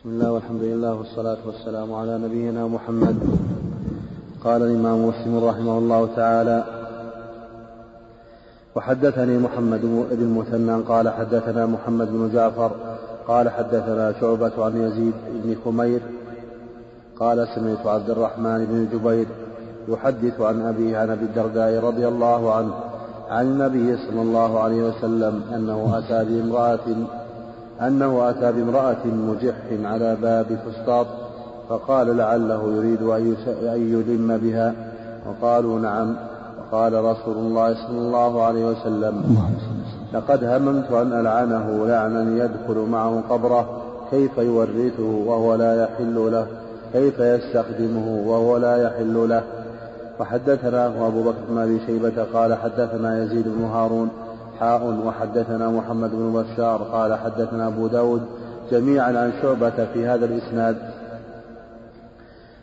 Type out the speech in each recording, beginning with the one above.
بسم الله والحمد لله والصلاة والسلام على نبينا محمد. قال الإمام مسلم رحمه الله تعالى وحدثني محمد بن المثنى قال حدثنا محمد بن جعفر قال حدثنا شعبة عن يزيد بن خمير قال سمعت عبد الرحمن بن جبير يحدث عن أبيه عن أبي الدرداء رضي الله عنه عن النبي صلى الله عليه وسلم أنه أتى بامرأة أنه أتى بامرأة مجح على باب فسطاط فقال لعله يريد أن يلم بها. وقالوا نعم. وقال رسول الله صلى الله عليه وسلم. لقد هممت أن ألعنه لعنا يدخل معه قبره كيف يورثه وهو لا يحل له؟ كيف يستخدمه وهو لا يحل له؟ وحدثنا أبو بكر بن أبي شيبة قال حدثنا يزيد بن هارون حاء وحدثنا محمد بن بشار قال حدثنا أبو داود جميعا عن شعبة في هذا الإسناد.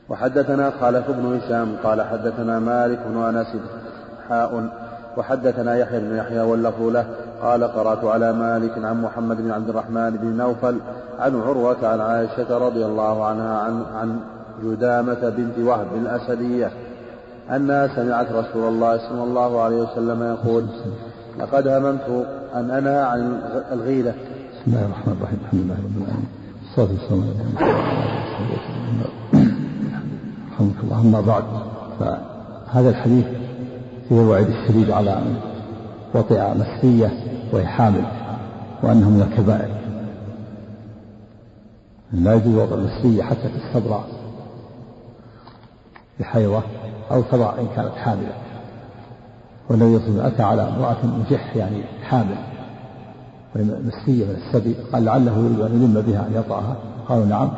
وحدثنا خالف بن هشام قال حدثنا مالك بن أنس حاء. وحدثنا يحيى بن يحيى واللفظ له قال قرأت على مالك عن محمد بن عبد الرحمن بن نوفل عن عروة عن عائشة رضي الله عنها عن عن جدامة بنت وهب الأسدية أنها سمعت رسول الله صلى الله عليه وسلم يقول لقد هممت أن أنهى عن الغيلة. بسم الله الرحمن الرحيم. الحمد لله رب العالمين. الصلاة والسلام على رحمك الله. أما بعد فهذا الحديث فيه الوعيد الشديد على من وطئ مسية وهي حامل وأنه من الكبائر. لا يجوز وضع المسية حتى تستبرأ بحيضة أو تضع إن كانت حاملة. والنبي صلى الله عليه وسلم أتى على امرأة مجح يعني حامل مسية من السبي. قال لعله يريد أن يلم بها أن يطأها. قالوا نعم.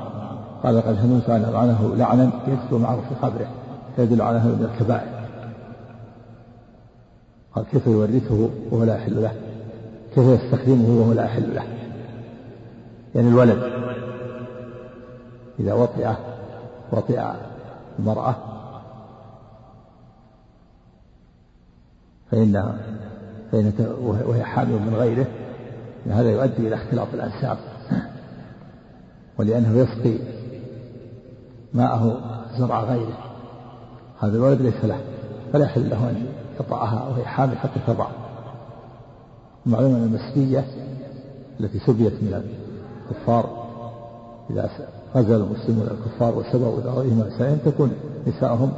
قال لقد هممت أن ألعنه لعنا يدخل معه في قبره. فيدل على أنه من الكبائر. قال كيف يورثه وهو لا يحل له؟ كيف يستخدمه وهو لا يحل له؟ يعني الولد. إذا وطئ وطئ المرأة فإنها فإن وهي حامل من غيره هذا يؤدي إلى اختلاط الأنساب ولأنه يسقي ماءه زرع غيره. هذا الولد ليس له فلا يحل له أن يطأها وهي حامل حتى تضع معلوم أن المسبية التي سبيت من الكفار إذا غزل المسلمون الكفار وسبوا إلى غيرهم تكون نساءهم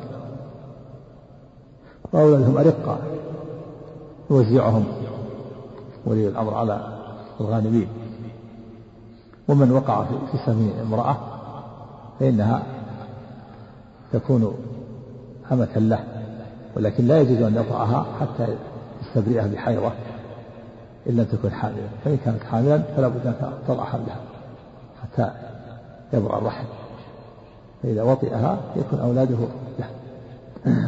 وأولادهم أرقة يوزعهم. ولي الأمر على الغانمين. ومن وقع في سبيل امرأة فإنها تكون أمة له ولكن لا يجوز أن يطأها حتى يستبرئها بحيضة إن لم تكن حاملا. فإن كانت حاملا فلا بد أن تضع حملها حتى يبرأ الرحم. فإذا وطئها يكون أولاده له.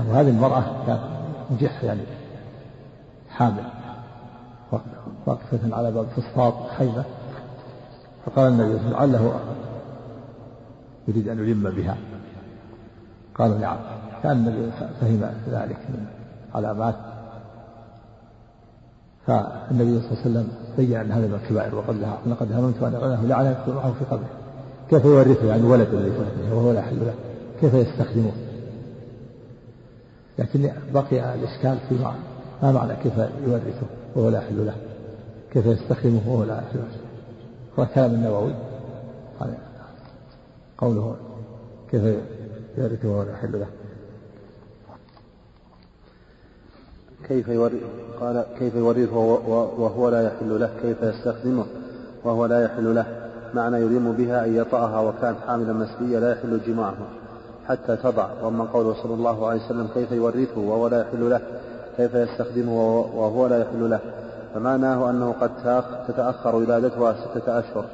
وهذه المرأة كانت مجح يعني حامل. واقفة على باب فسطاط خيمة. فقال النبي صلى الله عليه وسلم لعله يريد أن يلم بها. قالوا نعم. كان النبي فهم ذلك من علامات. فالنبي صلى الله عليه وسلم بين أن هذا من الكبائر وقال لها لقد هممت أن أعلنه لعنه يكتب معه في قبره. كيف يورثه؟ يعني ولد الذي وهو لا يحل له. كيف يستخدمه؟ لكن بقي الإشكال في معنى ما معنى كيف يورثه وهو لا يحل له؟ كيف يستخدمه وهو لا يحل له؟ هو كلام النووي. قوله كيف يورثه وهو لا يحل له. كيف يورث قال كيف يورثه وهو لا يحل له كيف يستخدمه وهو لا يحل له. معنى يلم بها أن يطأها وكانت حاملا مسبية لا يحل جماعة حتى تضع. وأما قوله صلى الله عليه وسلم كيف يورثه وهو لا يحل له كيف يستخدمه وهو لا يحل له. فمعناه أنه قد تتأخر ولادتها ستة أشهر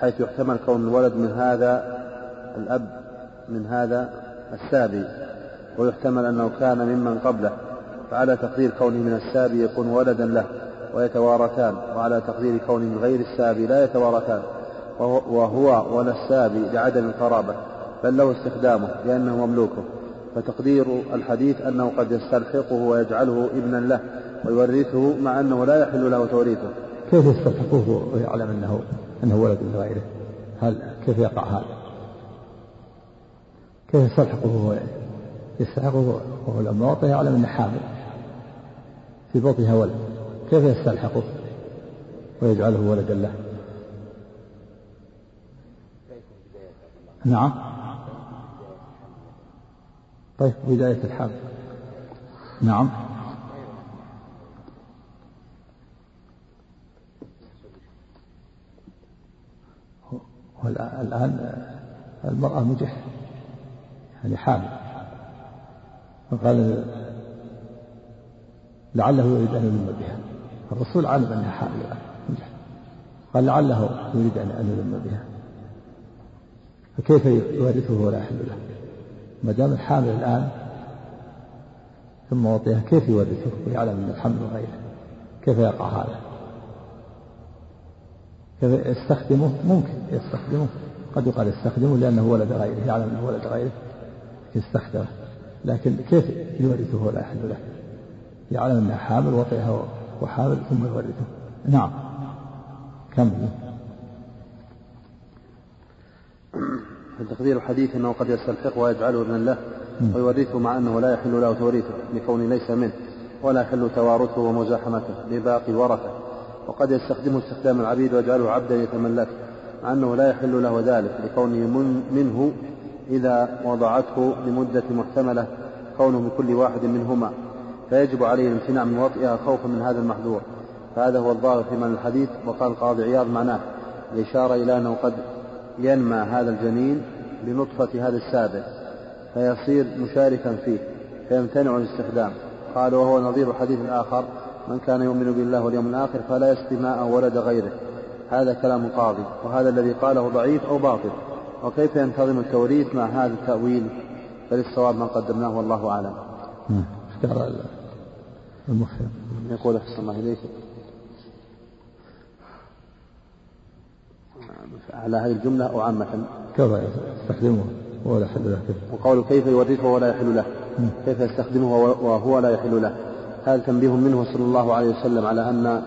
حيث يحتمل كون الولد من هذا الأب من هذا السابي. ويحتمل أنه كان ممن قبله. فعلى تقدير كونه من السابي يكون ولدا له ويتوارثان وعلى تقدير كونه من غير السابي لا يتوارثان. وهو ولا السابي لعدم القرابة بل له استخدامه لأنه مملوكه. فتقدير الحديث أنه قد يستلحقه ويجعله إبنا له ويورثه مع أنه لا يحل له توريثه. كيف يستلحقه ويعلم أنه أنه ولد لغيره هل كيف يقع هذا؟ كيف يستلحقه هو يستحقه وهو وطئ يعلم أنه حامل. في بطنها ولد. كيف يستلحقه ويجعله ولدا له؟ نعم. طيب بداية الحمل نعم. والآن المرأة مجح يعني حامل. فقال لعله يريد أن يلم بها. الرسول علم أنها حامل مجح قال لعله يريد أن يلم بها. فكيف يورثه ولا يحل له؟ ما دام الحامل الآن ثم وطئها كيف يورثه ويعلم أن الحمل غيره كيف يقع هذا؟ كيف يستخدمه؟ ممكن يستخدمه. قد يقال يستخدمه لأنه ولد غيره يعلم أنه ولد غيره يستخدمه. لكن كيف يورثه ولا يحل له؟ يعلم أنها حامل وطئها وحامل ثم يورثه. نعم. كمل تقدير الحديث إنه قد يستلحقه ويجعله ابنا له ويورثه مع أنه لا يحل له توريثه لكونه ليس منه ولا يحل توارثه ومزاحمته لباقي الورثه وقد يستخدمه استخدام العبيد ويجعله عبدا يتملكه مع أنه لا يحل له ذلك لكونه من منه إذا وضعته لمدة محتملة كونه من كل واحد منهما. فيجب عليه الامتناع من وطئها خوفا من هذا المحذور. فهذا هو الظاهر في معنى الحديث وقال القاضي عياض معناه. الإشارة إلى أنه قد ينمى هذا الجنين بنطفة هذا السابع فيصير مشاركا فيه فيمتنع الاستخدام. قال وهو نظير الحديث الآخر من كان يؤمن بالله واليوم الآخر فلا يسقي ماء ولد غيره. هذا كلام القاضي وهذا الذي قاله ضعيف أو باطل. وكيف ينتظم التوريث مع هذا التأويل؟ فللصواب ما قدمناه والله أعلم. اشترى المفهم يقول أحسن الله إليك. على هذه الجملة أو عامة. كما يستخدمه ولا يحل له وقول كيف يورثه ولا يحل له. كيف يستخدمه وهو لا يحل له. هذا تنبيه منه صلى الله عليه وسلم على أن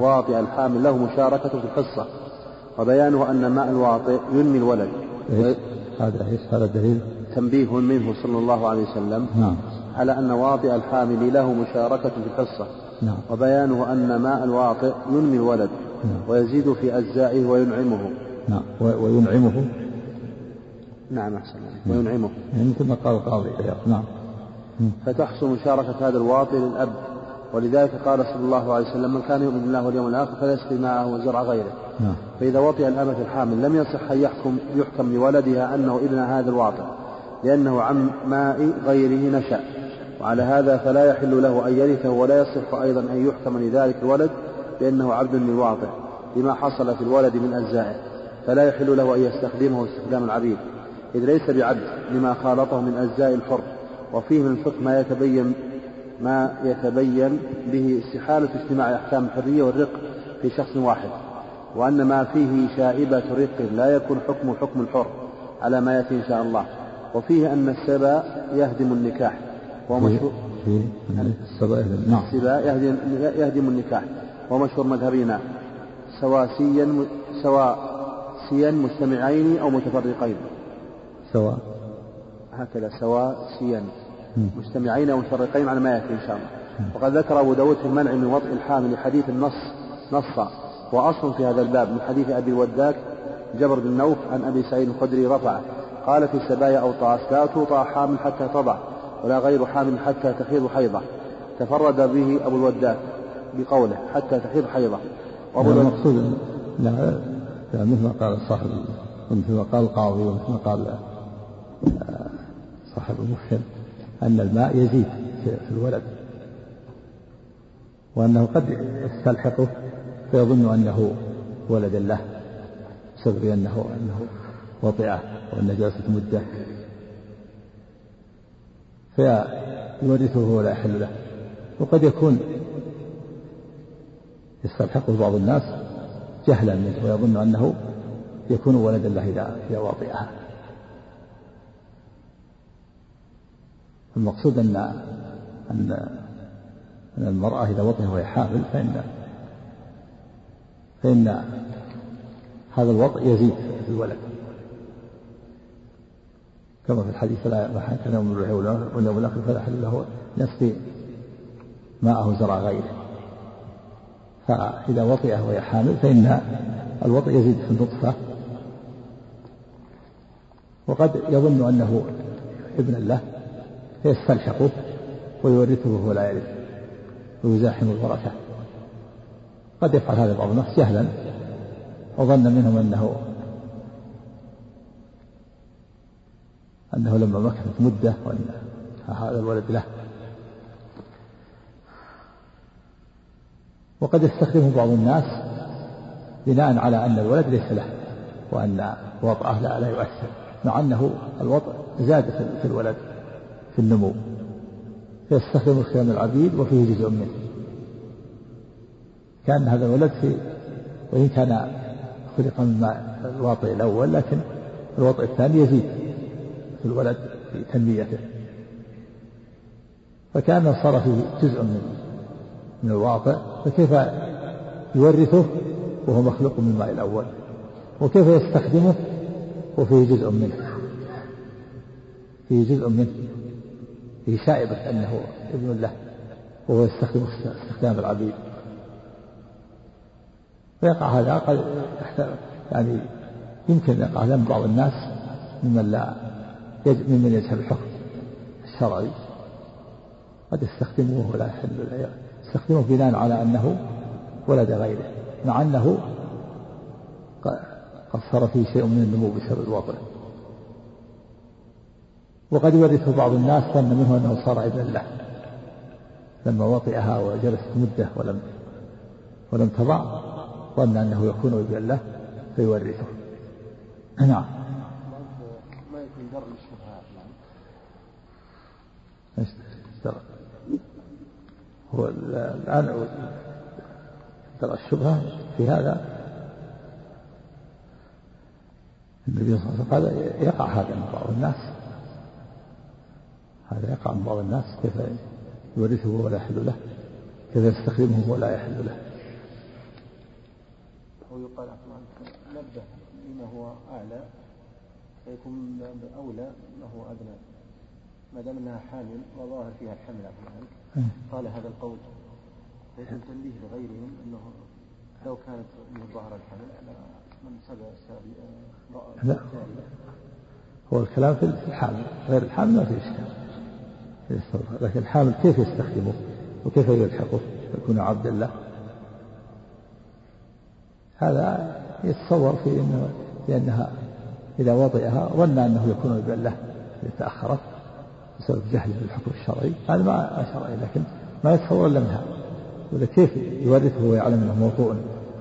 واطئ الحامل له مشاركة في القصة. وبيانه أن ماء الواطئ ينمي الولد؟ هذا إيش؟ هذا الدليل؟ تنبيه منه صلى الله عليه وسلم نعم. على أن واطئ الحامل له مشاركة في الحصة نعم. وبيانه أن ماء الواطئ ينمي الولد. نعم. ويزيد في أجزائه وينعمه. نعم. وينعمه. نعم أحسن وينعمه. يعني مثل ما قال القاضي نعم. فتحصل مشاركة هذا الواطئ للأب. ولذلك قال صلى الله عليه وسلم من كان يؤمن بالله واليوم الآخر فليسقي معه وزرع غيره. نعم. فإذا وطئ الأمة الحامل لم يصح أن يحكم يحكم لولدها أنه ابن هذا الواطئ لأنه عن ماء غيره نشأ. وعلى هذا فلا يحل له أن يرثه ولا يصح أيضا أن يحكم لذلك الولد بأنه عبد للواطئ لما حصل في الولد من أجزائه فلا يحل له أن يستخدمه استخدام العبيد إذ ليس بعبد لما خالطه من أجزاء الحر وفيه من الفقه ما يتبين ما يتبين به استحالة اجتماع أحكام الحرية والرق في شخص واحد وأن ما فيه شائبة رق لا يكون حكم حكم الحر على ما يأتي إن شاء الله وفيه أن السبأ يهدم النكاح ومشهور في السبأ يهدم نعم. السبأ يهدم, يهدم النكاح. ومشهور مذهبنا سواسيا سواسيا مجتمعين أو متفرقين. سواء هكذا سواسيا مجتمعين أو متفرقين على ما يأتي إن شاء الله. وقد ذكر أبو داود في المنع من وطئ الحامل حديث النص نصا. وأصل في هذا الباب من حديث أبي الوداك جبر بن نوف عن أبي سعيد الخدري رفعه. قال في السبايا أو طاس لا توطأ حامل حتى تضع ولا غير حامل حتى تحيض حيضة. تفرد به أبو الوداك. بقوله حتى تحيض حيضة. وأبو المقصود لا مثل ما قال صاحب مثل ما قال القاضي ومثل ما قال آه، صاحب المفهم أن الماء يزيد في الولد. وأنه قد يستلحقه فيظن أنه ولد له بسبب أنه أنه وطئة والنجاسة مدة. فيورثه ولا يحل له. وقد يكون يستلحقه بعض الناس جهلا منه ويظن أنه يكون ولدا له إذا إذا المقصود أن أن أن المرأة إذا وطئها وهي حامل فإن فإن هذا الوضع يزيد في الولد. كما في الحديث لا ما كان يوم واليوم الآخر فلا حل له يسقي ماءه زرع غيره. فإذا وطئه وهي حامل فإن الوطئ يزيد في النطفة. وقد يظن أنه ابن له فيستلحقه ويورثه وهو لا يرث ويزاحم الورثة. قد يفعل هذا بعض الناس جهلا وظن منهم أنه أنه لما مكثت مدة وأن هذا الولد له وقد يستخدمه بعض الناس بناء على أن الولد ليس له وأن وضعه لا, لا يؤثر مع أنه الوضع زاد في الولد في النمو. فيستخدم استخدام العبيد وفيه جزء منه. كان هذا الولد في وإن كان خلق من الواطئ الأول لكن الوضع الثاني يزيد في الولد في تنميته. فكان صار فيه جزء من من الواقع فكيف يورثه وهو مخلوق من الماء الأول؟ وكيف يستخدمه وفيه جزء منه؟ فيه جزء منه. فيه شائبة أنه ابن له وهو يستخدم استخدام العبيد. فيقع هذا قد يعني يمكن يقع ذنب بعض الناس ممن لا ممن يجهل الحكم الشرعي. قد يستخدمه ولا يحل يستخدمه بناء على أنه ولد غيره مع أنه قد صار فيه شيء من النمو بسبب الوضع. وقد يورثه بعض الناس ظن منه أنه صار ابنا له لما وطئها وجلست مدة ولم ولم تضع ظن أنه يكون ابنا له فيورثه. نعم. إيش هو الآن ترى الشبهة في هذا. النبي صلى الله عليه وسلم قال يقع هذا من بعض الناس. هذا يقع من بعض الناس. كيف يورثه ولا يحل له؟ كيف يستخدمه ولا يحل له؟ أو يقال نبه لما هو أعلى فيكون أولى ما هو أدنى. ما دام انها حامل وظاهر فيها الحمل قال هذا القول. ليس تنبيه لغيرهم انه لو كانت من ظهر الحمل من سبى لا. هو الكلام في الحامل. غير الحامل ما في إشكال. لكن الحامل كيف يستخدمه؟ وكيف يلحقه؟ يكون عبد الله. هذا يتصور في انه لانها إذا وضعها ظن أنه يكون ابن له تأخرت. بسبب جهله بالحكم الشرعي. هذا ما شرعي لكن ما يتصور إلا منها. ولا كيف يورثه ويعلم أنه موضوع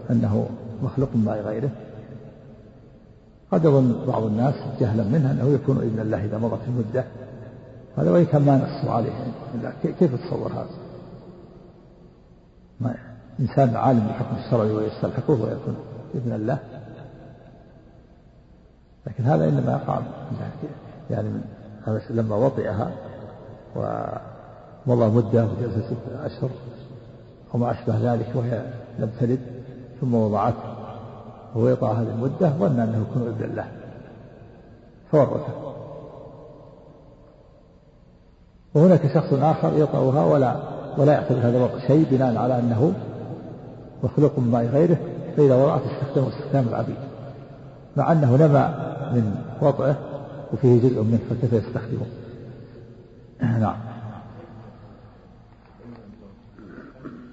أنه مخلوق من غيره؟ قد يظن بعض الناس جهلا منها أنه يكون ابن الله إذا مضت المدة. هذا وإن كان ما نص عليه. كيف يتصور هذا؟ ما إنسان عالم بالحكم الشرعي ويستلحقه ويكون ابن الله. لكن هذا إنما يقع يعني من لما وطئها ومضى مدة وجلست ستة أشهر وما أشبه ذلك وهي لم تلد ثم وضعته وهو يطع هذه المدة ظن أنه يكون ابن له فورثه وهناك شخص آخر يطأها ولا ولا يعتبر هذا الوضع شيء بناء على أنه مخلوق من ماء غيره فإذا وضعت استخدمه استخدام العبيد مع أنه نما من وضعه وفيه جزء منه فكيف يستخدمه نعم.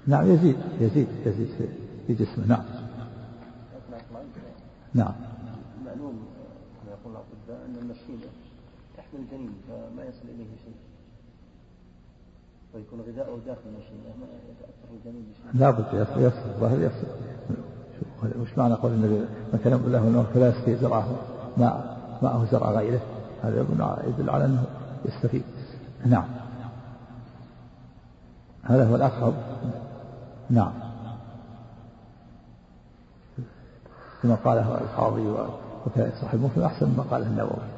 نعم يزيد يزيد يزيد في جسمه. نعم. نعم. معلوم كما يقول الأطباء أن المشيمه تحمل الجنين فما يصل إليه شيء. ويكون غذاؤه داخل المشيمه ما يتأثر الجنين بشيء. لابد يصل يصل الظاهر يصل. وش معنى قول النبي؟ ما كان له انه فلا يسقي زرعه. ماء ماءه زرع غيره. هذا يدل على أنه يستفيد. نعم. هذا هو الأقرب نعم. كما قاله القاضي وكان صحيح مسلم أحسن مما قاله النووي.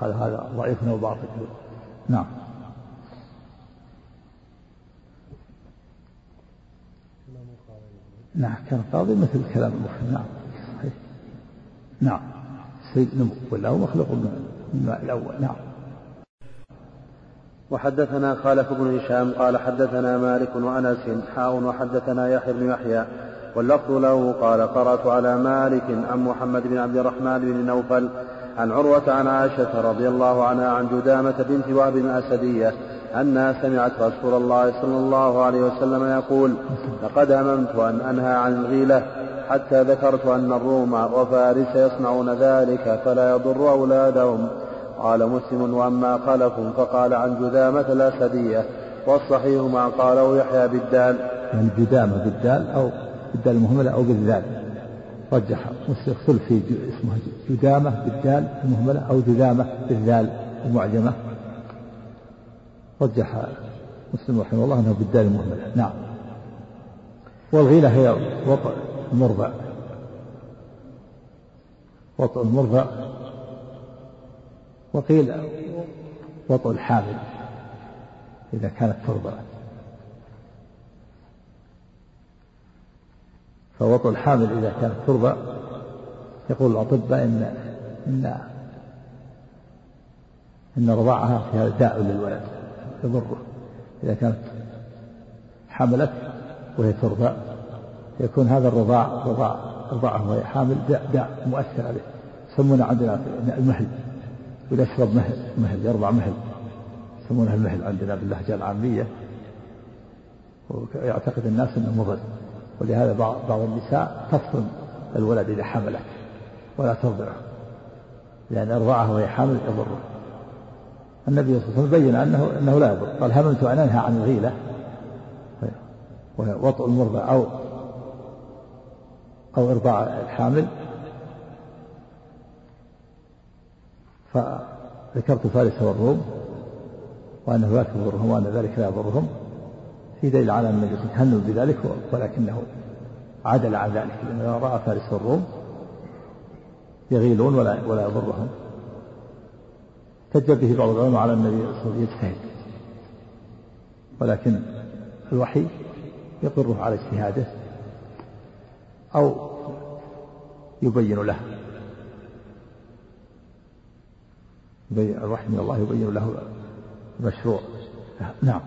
قال هذا ضعيف وباطل نعم. نعم كان القاضي مثل كلام المسلم نعم صحيح. نعم. سيد نمو ولا هو مخلوق من الأول نعم. وحدثنا خالف بن هشام قال حدثنا مالك وأنس حاء وحدثنا يحيى بن يحيى واللفظ له قال قرأت على مالك عن محمد بن عبد الرحمن بن نوفل عن عروة عن عائشة رضي الله عنها عن جدامة بنت وهب الأسدية أنها سمعت رسول الله صلى الله عليه وسلم يقول لقد هممت أن أنهى عن الغيلة حتى ذكرت أن الروم وفارس يصنعون ذلك فلا يضر أولادهم. قال مسلم وأما خلف فقال عن جدامة الأسدية. والصحيح ما قاله يحيى بالدال يعني جدامة بالدال أو بالدال المهملة أو بالذال رجح مسلم في اسمه جدامة بالدال المهملة أو جدامة بالذال المعجمة. رجح مسلم رحمه الله أنه بالدال المهملة نعم. والغيلة هي وطأ المرضع وطأ المرضع وقيل وطأ الحامل إذا كانت ترضع فوطأ الحامل إذا كانت ترضع يقول الأطباء إن إن إن رضاعها فيها داء للولد يضره. إذا كانت حملت وهي ترضع يكون هذا الرضاع رضاع رضاعها وهي حامل داء, مؤثر عليه. يسمونه عندنا المهل. ويشرب مهل مهل يرضع مهل. يسمونها المهل عندنا باللهجة العامية. ويعتقد الناس أنه مضر ولهذا بعض النساء تفطم الولد إذا حملت ولا ترضعه. لأن ارضاعه وهي حامل يضره. النبي صلى الله عليه وسلم بين أنه أنه لا يضر. قال هممت أن أنهى عن الغيلة. وهي وطء المرضع أو أو إرضاع الحامل. فذكرت فارس والروم وأنه لا تضرهم وأن ذلك لا يضرهم. في دليل على أن النبي تهنوا بذلك ولكنه عدل عن ذلك لأنه رأى فارس والروم يغيلون ولا ولا يضرهم. احتج به بعض العلماء على النبي صلى الله عليه وسلم يجتهد ولكن الوحي يقره على اجتهاده أو يبين له. الوحي من الله يبين له المشروع نعم.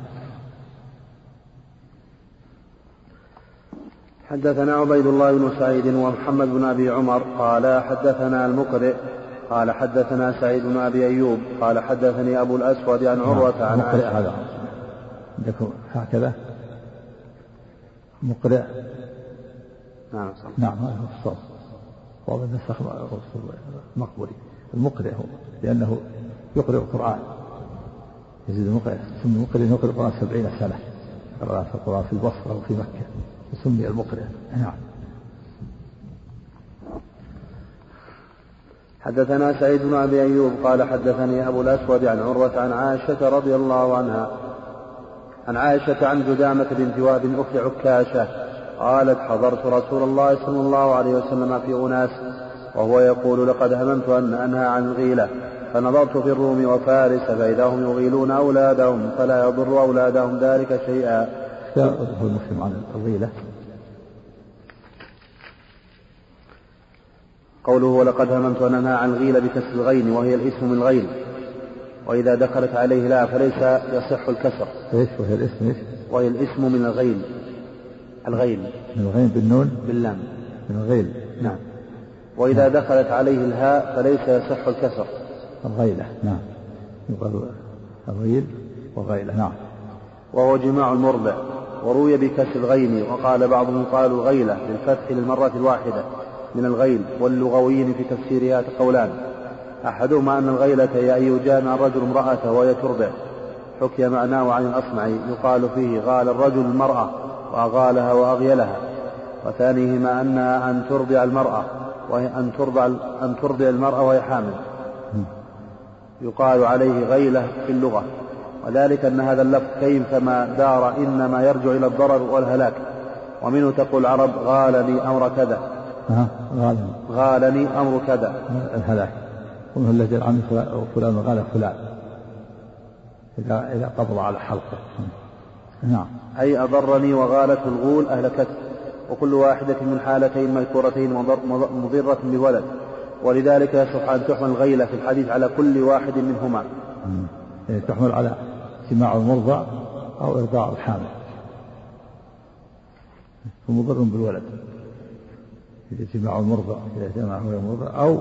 حدثنا عبيد الله بن سعيد ومحمد بن أبي عمر قال حدثنا المقرئ قال حدثنا سعيد بن أبي أيوب قال حدثني أبو الأسود عن عروة نعم. عن مقرئ هذا. عندكم هكذا. مقرئ نعم صح نعم هذا هو الصواب. واضح النسخ مقبولي المقرئ هو لأنه يقرئ القرآن. يزيد المقرئ سمي المقرئ يقرئ القرآن سبعين سنة. قرأ في القرآن في البصرة وفي مكة. وسمي المقرئ. نعم. حدثنا سعيد بن أبي أيوب قال حدثني أبو الأسود عن عروة عن عائشة رضي الله عنها عن عائشة عن جدامة بنت وهب أخت عكاشة قالت حضرت رسول الله صلى الله عليه وسلم في أناس وهو يقول لقد هممت أن أنهى عن الغيلة فنظرت في الروم وفارس فإذا هم يغيلون أولادهم فلا يضر أولادهم ذلك شيئا. هو المسلم عن الغيلة. قوله ولقد هممت أن أنهى عن الغيلة بكسر الغين وهي الاسم من الغين وإذا دخلت عليه لا فليس يصح الكسر. إيش وهي الاسم إيش؟ وهي الاسم من الغين الغين من الغين بالنون؟ باللام. من الغيل. نعم. وإذا دخلت عليه الهاء فليس يصح الكسر. الغيلة. نعم. يقال الغيل وغيلة. نعم. وهو جماع المرضع وروي بكسر الغين وقال بعضهم قالوا غيلة للفتح للمرة الواحدة من الغيل واللغويين في تفسيرها قولان. أحدهما أن الغيلة هي أن يجامع الرجل امرأته وهي ترضع حكي معناه عن الأصمعي يقال فيه غال الرجل المرأة. وأغالها وأغيلها. وثانيهما أنها أن ترضع المرأة وهي أن ترضع أن ترضع المرأة وهي حامل. يقال عليه غيلة في اللغة. وذلك أن هذا اللفظ كيفما دار إنما يرجع إلى الضرر والهلاك. ومنه تقول العرب غالني أمر كذا. غالني. أمر كذا. الهلاك. ومنه الذي عن فلان غال فلان؟ إذا إذا قبض على حلقه. نعم. أي أضرني وغالته الغول أهلكته وكل واحدة من حالتين مذكورتين مضرة بولد. ولذلك يصح أن تحمل الغيلة في الحديث على كل واحد منهما. يعني تحمل على جماع المرضع أو إرضاع الحامل. فمضر بالولد. إذا جماع المرضع إذا جمع المرضع أو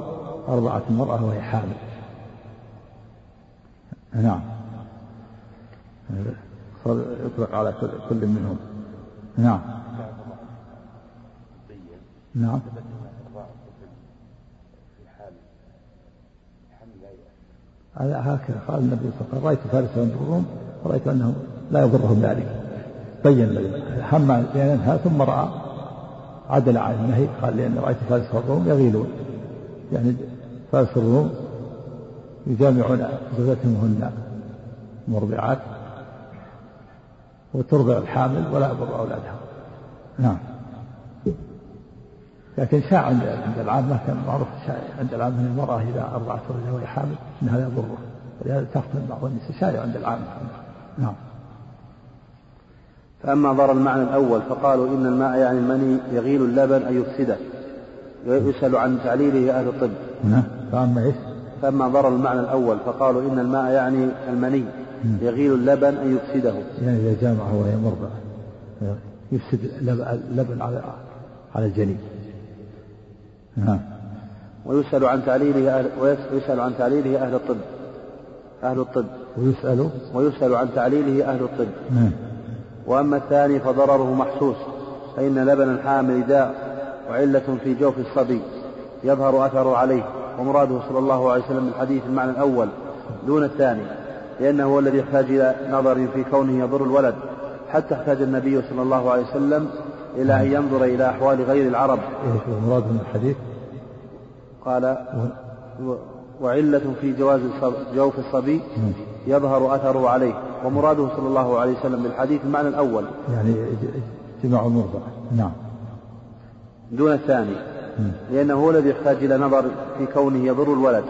أرضعت المرأة وهي حامل. نعم. يطلق على كل منهم. نعم. نعم. هكذا. قال النبي صلى الله عليه وسلم رأيت فارسا يضرهم ورأيت أنهم لا يضرهم ذلك. بين هم بينها ثم رأى عدل عن النهي قال لأن رأيت فارس الروم يغيلون. يعني فارس الروم يجامعون زوجاتهم هن مرضعات. وترضع الحامل ولا يضر أولادها. نعم. لكن شاع عند عند العامة كان معروف عند العامة أن المرأة إذا أرضعت ولدها وهي حامل أنها لا يضره. ولهذا تختم بعض النساء شائع عند العامة نعم. فأما ضر المعنى الأول فقالوا إن الماء يعني المني يغيل اللبن أن يفسده ويسأل عن تعليله أهل الطب. نعم. فأما إيش؟ فأما ضر المعنى الأول فقالوا إن الماء يعني المني. يغيل اللبن أن يفسده. يعني إذا جامعه وهي مرضع يفسد اللبن على على الجنين. نعم ويسأل عن تعليله أهل ويسأل عن تعليله أهل الطب. أهل الطب. ويسأل؟ ويسأل عن تعليله أهل الطب. نعم. وأما الثاني فضرره محسوس فإن لبن الحامل داء وعلة في جوف الصبي يظهر أثره عليه. ومراده صلى الله عليه وسلم بالحديث المعنى الأول دون الثاني. لأنه هو الذي يحتاج إلى نظر في كونه يضر الولد حتى احتاج النبي صلى الله عليه وسلم إلى أن ينظر إلى أحوال غير العرب. إيش المراد من الحديث؟ قال وعلة في جواز جوف الصبي يظهر أثره عليه ومراده صلى الله عليه وسلم بالحديث المعنى الأول. يعني جماع المرضع نعم. دون الثاني. لأنه هو الذي يحتاج إلى نظر في كونه يضر الولد.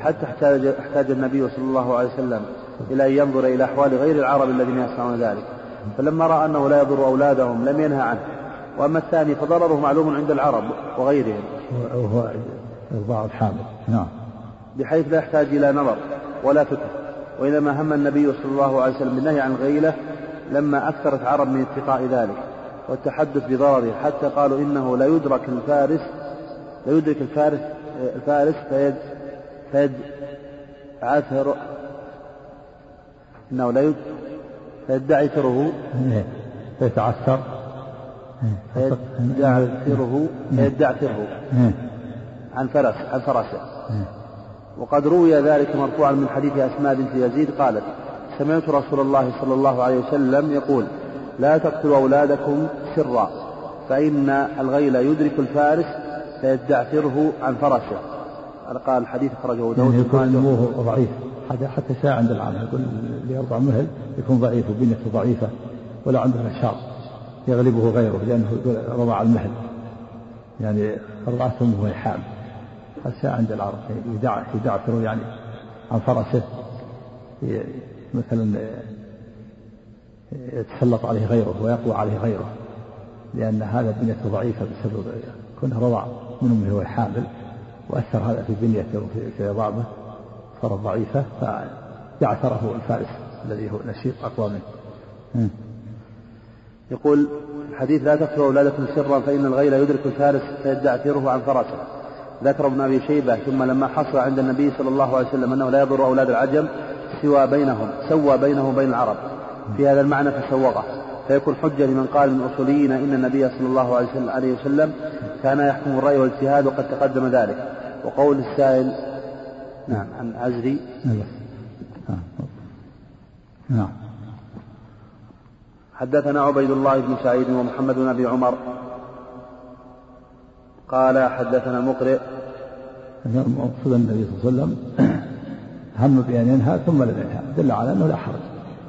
حتى احتاج احتاج النبي صلى الله عليه وسلم إلى أن ينظر إلى أحوال غير العرب الذين يصنعون ذلك. فلما رأى أنه لا يضر أولادهم لم ينهى عنه. وأما الثاني فضرره معلوم عند العرب وغيرهم. وهو إرضاع الحامل. نعم. بحيث لا يحتاج إلى نظر ولا فكر وإنما هم النبي صلى الله عليه وسلم بالنهي عن الغيلة لما أكثرت عرب من اتقاء ذلك والتحدث بضرره. حتى قالوا إنه لا يدرك الفارس لا يدرك الفارس الفارس فيد عثر إنه لا فيدعثره فيتعثر فيدعثره فيدعثره عن فرس عن فرسه. وقد روي ذلك مرفوعا من حديث أسماء بنت يزيد قالت سمعت رسول الله صلى الله عليه وسلم يقول لا تقتلوا أولادكم سرا فإن الغيل يدرك الفارس فيدعثره عن فرسه. قال الحديث أخرجه داود يعني يكون نموه ضعيف. حتى حتى ساعة عند العام يقول اللي يرضع مهل يكون ضعيف وبنيته ضعيفة ولا عنده نشاط يغلبه غيره لأنه رضع المهل. يعني رضعته أمه وهي حامل هذا عند العرب يدع يدعثره يعني عن فرسه مثلا يتسلط عليه غيره ويقوى عليه غيره لأن هذا بنيته ضعيفة بسبب كونه رضع من أمه وهي حامل وأثر هذا في بنيته وفي عظامه صارت ضعيفة فدعثره الفارس الذي هو نشيط أقوى منه. يقول الحديث لا تقتلوا أولادكم سرا فإن الغيل يدرك الفارس فيدعثره عن فرسه ذكر ابن أبي شيبة ثم لما حصل عند النبي صلى الله عليه وسلم أنه لا يضر أولاد العجم سوى بينهم سوى بينه وبين العرب. في هذا المعنى فسوغه. فيكون حجة لمن قال من أصوليين إن النبي صلى الله عليه وسلم كان يحكم الرأي والاجتهاد وقد تقدم ذلك. وقول السائل نعم عن عزري نعم. حدثنا عبيد الله بن سعيد ومحمد بن أبي عمر. قال حدثنا المقرئ مقصود النبي صلى الله عليه وسلم هم بأن ينهى ثم لم ينهى. دل على أنه لا حرج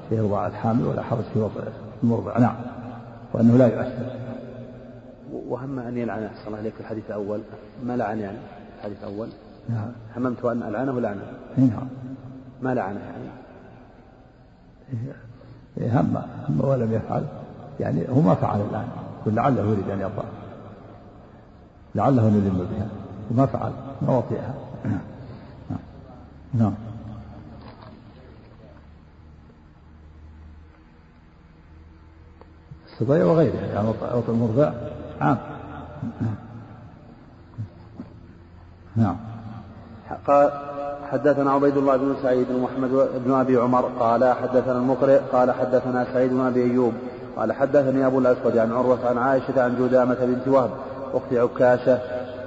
في إرضاع الحامل ولا حرج في وضع المرضع نعم. وأنه لا يؤثر. وهم أن يلعن. أحسن الله عليك في الحديث الأول. ما لعن يعني الحديث الأول؟ نعم. هممت أن ألعنه لعنه نعم. ما لعنه يعني؟ هم هم ولم يفعل. يعني هو ما فعل الآن. لعله يريد أن يرضى. لعله يلم بها وما فعل. ما وطئها. نعم. الصبايا وغيرها يعني وطئ المرضع عام. نعم. قال حدثنا عبيد الله بن سعيد بن محمد بن أبي عمر قال حدثنا المقرئ قال حدثنا سعيد بن أبي أيوب قال حدثني أبو الأسود عن عروة عن عائشة عن جدامة بنت وهب اخت عكاشة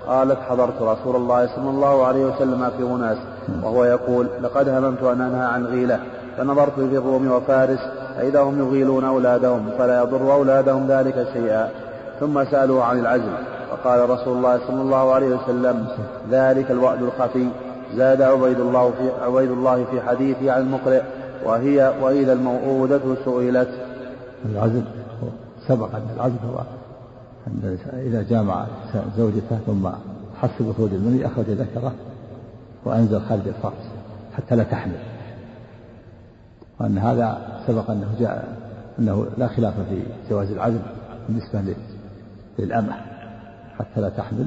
قالت حضرت رسول الله صلى الله عليه وسلم في أناس وهو يقول لقد هممت أن أنهى عن غيلة فنظرت في الروم وفارس فاذا هم يغيلون أولادهم فلا يضر أولادهم ذلك شيئا. ثم سالوه عن العزل فقال رسول الله صلى الله عليه وسلم ذلك الوعد الخفي. زاد عبيد الله في عبيد الله في حديثه عن المقرئ وهي وإذا الموءودة سئلت. العزل سبق أن العزل هو أن إذا جامع زوجته ثم حس بخروج المني أخرج ذكره وأنزل خارج الفرج حتى لا تحمل. وأن هذا سبق أنه جاء أنه لا خلاف في جواز العزل بالنسبة للأمة حتى لا تحمل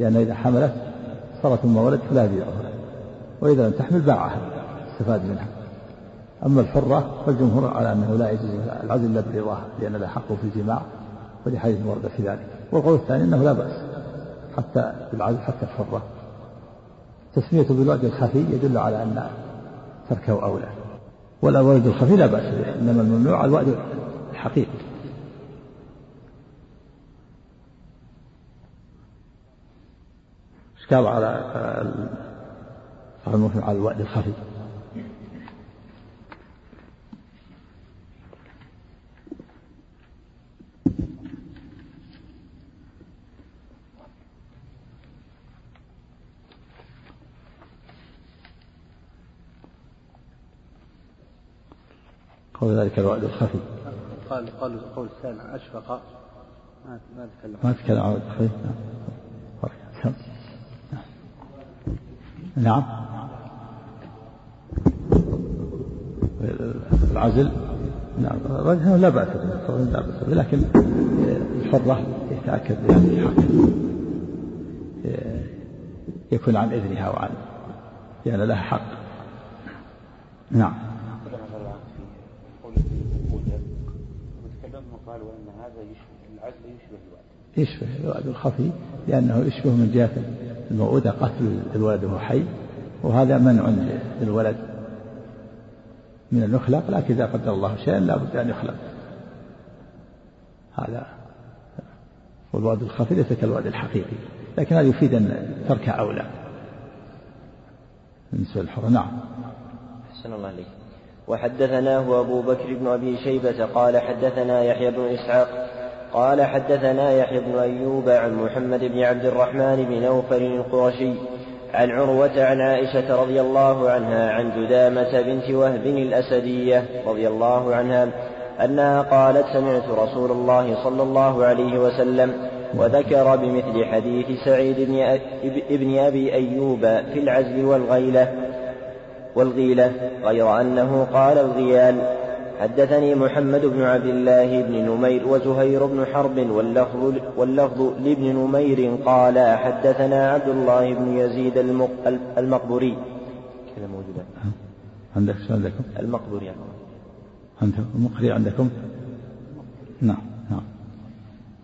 لأن إذا حملت صارت ثم ولد فلا يبيعها. وإذا لم تحمل باعها استفاد منها. أما الحرة فالجمهور على أنه لا يجوز العزل إلا برضاها لأن لا حق في الجماع ولحديث ورد في ذلك. والقول الثاني أنه لا بأس حتى بالعزل حتى الحرة. تسميته بالوعد الخفي يدل على أن تركه أولى. والولد الخفي لا بأس به إنما الممنوع الوعد الحقيقي. اشكال على على الوعد الخفي؟ قول ذلك الوعد الخفي. قال قال قول الثاني أشفق. ما تكلم. ما تكلم عن الوعد الخفي؟ نعم. نعم. العزل؟ نعم. لا بأس به. لا بأس به. لكن الحرة يتأكد الحق. يكون عن إذنها وعن يعني لها حق. نعم قالوا ان هذا يشبه العزل يشبه الوعد يشبه الوعد الخفي لأنه يشبه من جهة الموؤودة قتل الولد وهو حي وهذا منع للولد من أن يخلق لكن إذا قدر الله شيئا لا بد أن يخلق. هذا والوعد الخفي ليس كالوعد الحقيقي لكن هذا يفيد أن ترك أولى. بالنسبة للحر نعم. أحسن الله عليك. وحدثناه أبو بكر بن أبي شيبة قال حدثنا يحيى بن إسحاق قال حدثنا يحيى بن أيوب عن محمد بن عبد الرحمن بن نوفل القرشي عن عروة عن عائشة رضي الله عنها عن جدامة بنت وهب الأسدية رضي الله عنها أنها قالت سمعت رسول الله صلى الله عليه وسلم وذكر بمثل حديث سعيد بن, أبي أيوب في العزل والغيلة والغيلة غير أنه قال الغيال حدثني محمد بن عبد الله بن نمير وزهير بن حرب واللفظ, واللفظ لابن نمير قال حدثنا عبد الله بن يزيد المقبوري. كذا موجودة. عندك شو عندكم؟ المقبوري. عندكم المقري عندكم؟ نعم نعم.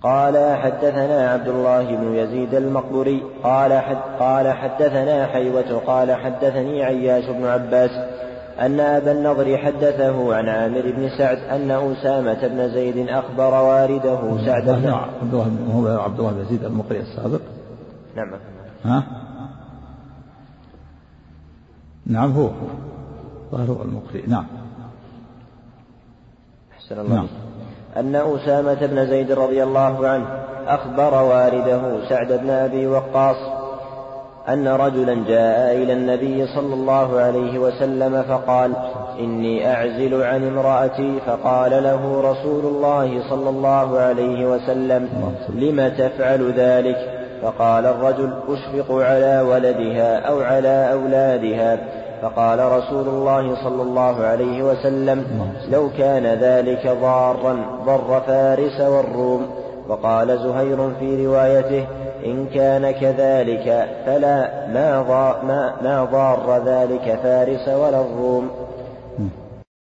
قال حدثنا عبد الله بن يزيد المقبوري. قال حد قال حدثنا حيوة قال حدثني عياش بن عباس. أن أبا النضر حدثه عن عامر بن سعد أن أسامة بن زيد أخبر والده سعد بن عبد الله هو عبد الله بن يزيد المقري السابق. نعم. ها؟ نعم هو. ظهر المقري. نعم. أحسن الله. نعم. أن أسامة بن زيد رضي الله عنه أخبر والده سعد بن أبي وقاص أن رجلا جاء إلى النبي صلى الله عليه وسلم فقال إني أعزل عن امرأتي. فقال له رسول الله صلى الله عليه وسلم لم تفعل ذلك؟ فقال الرجل أشفق على ولدها أو على أولادها. فقال رسول الله صلى الله عليه وسلم لو كان ذلك ضارا ضر فارس والروم. وقال زهير في روايته إن كان كذلك فلا ما, ضار ما, ما ضار ذلك فارس ولا الروم.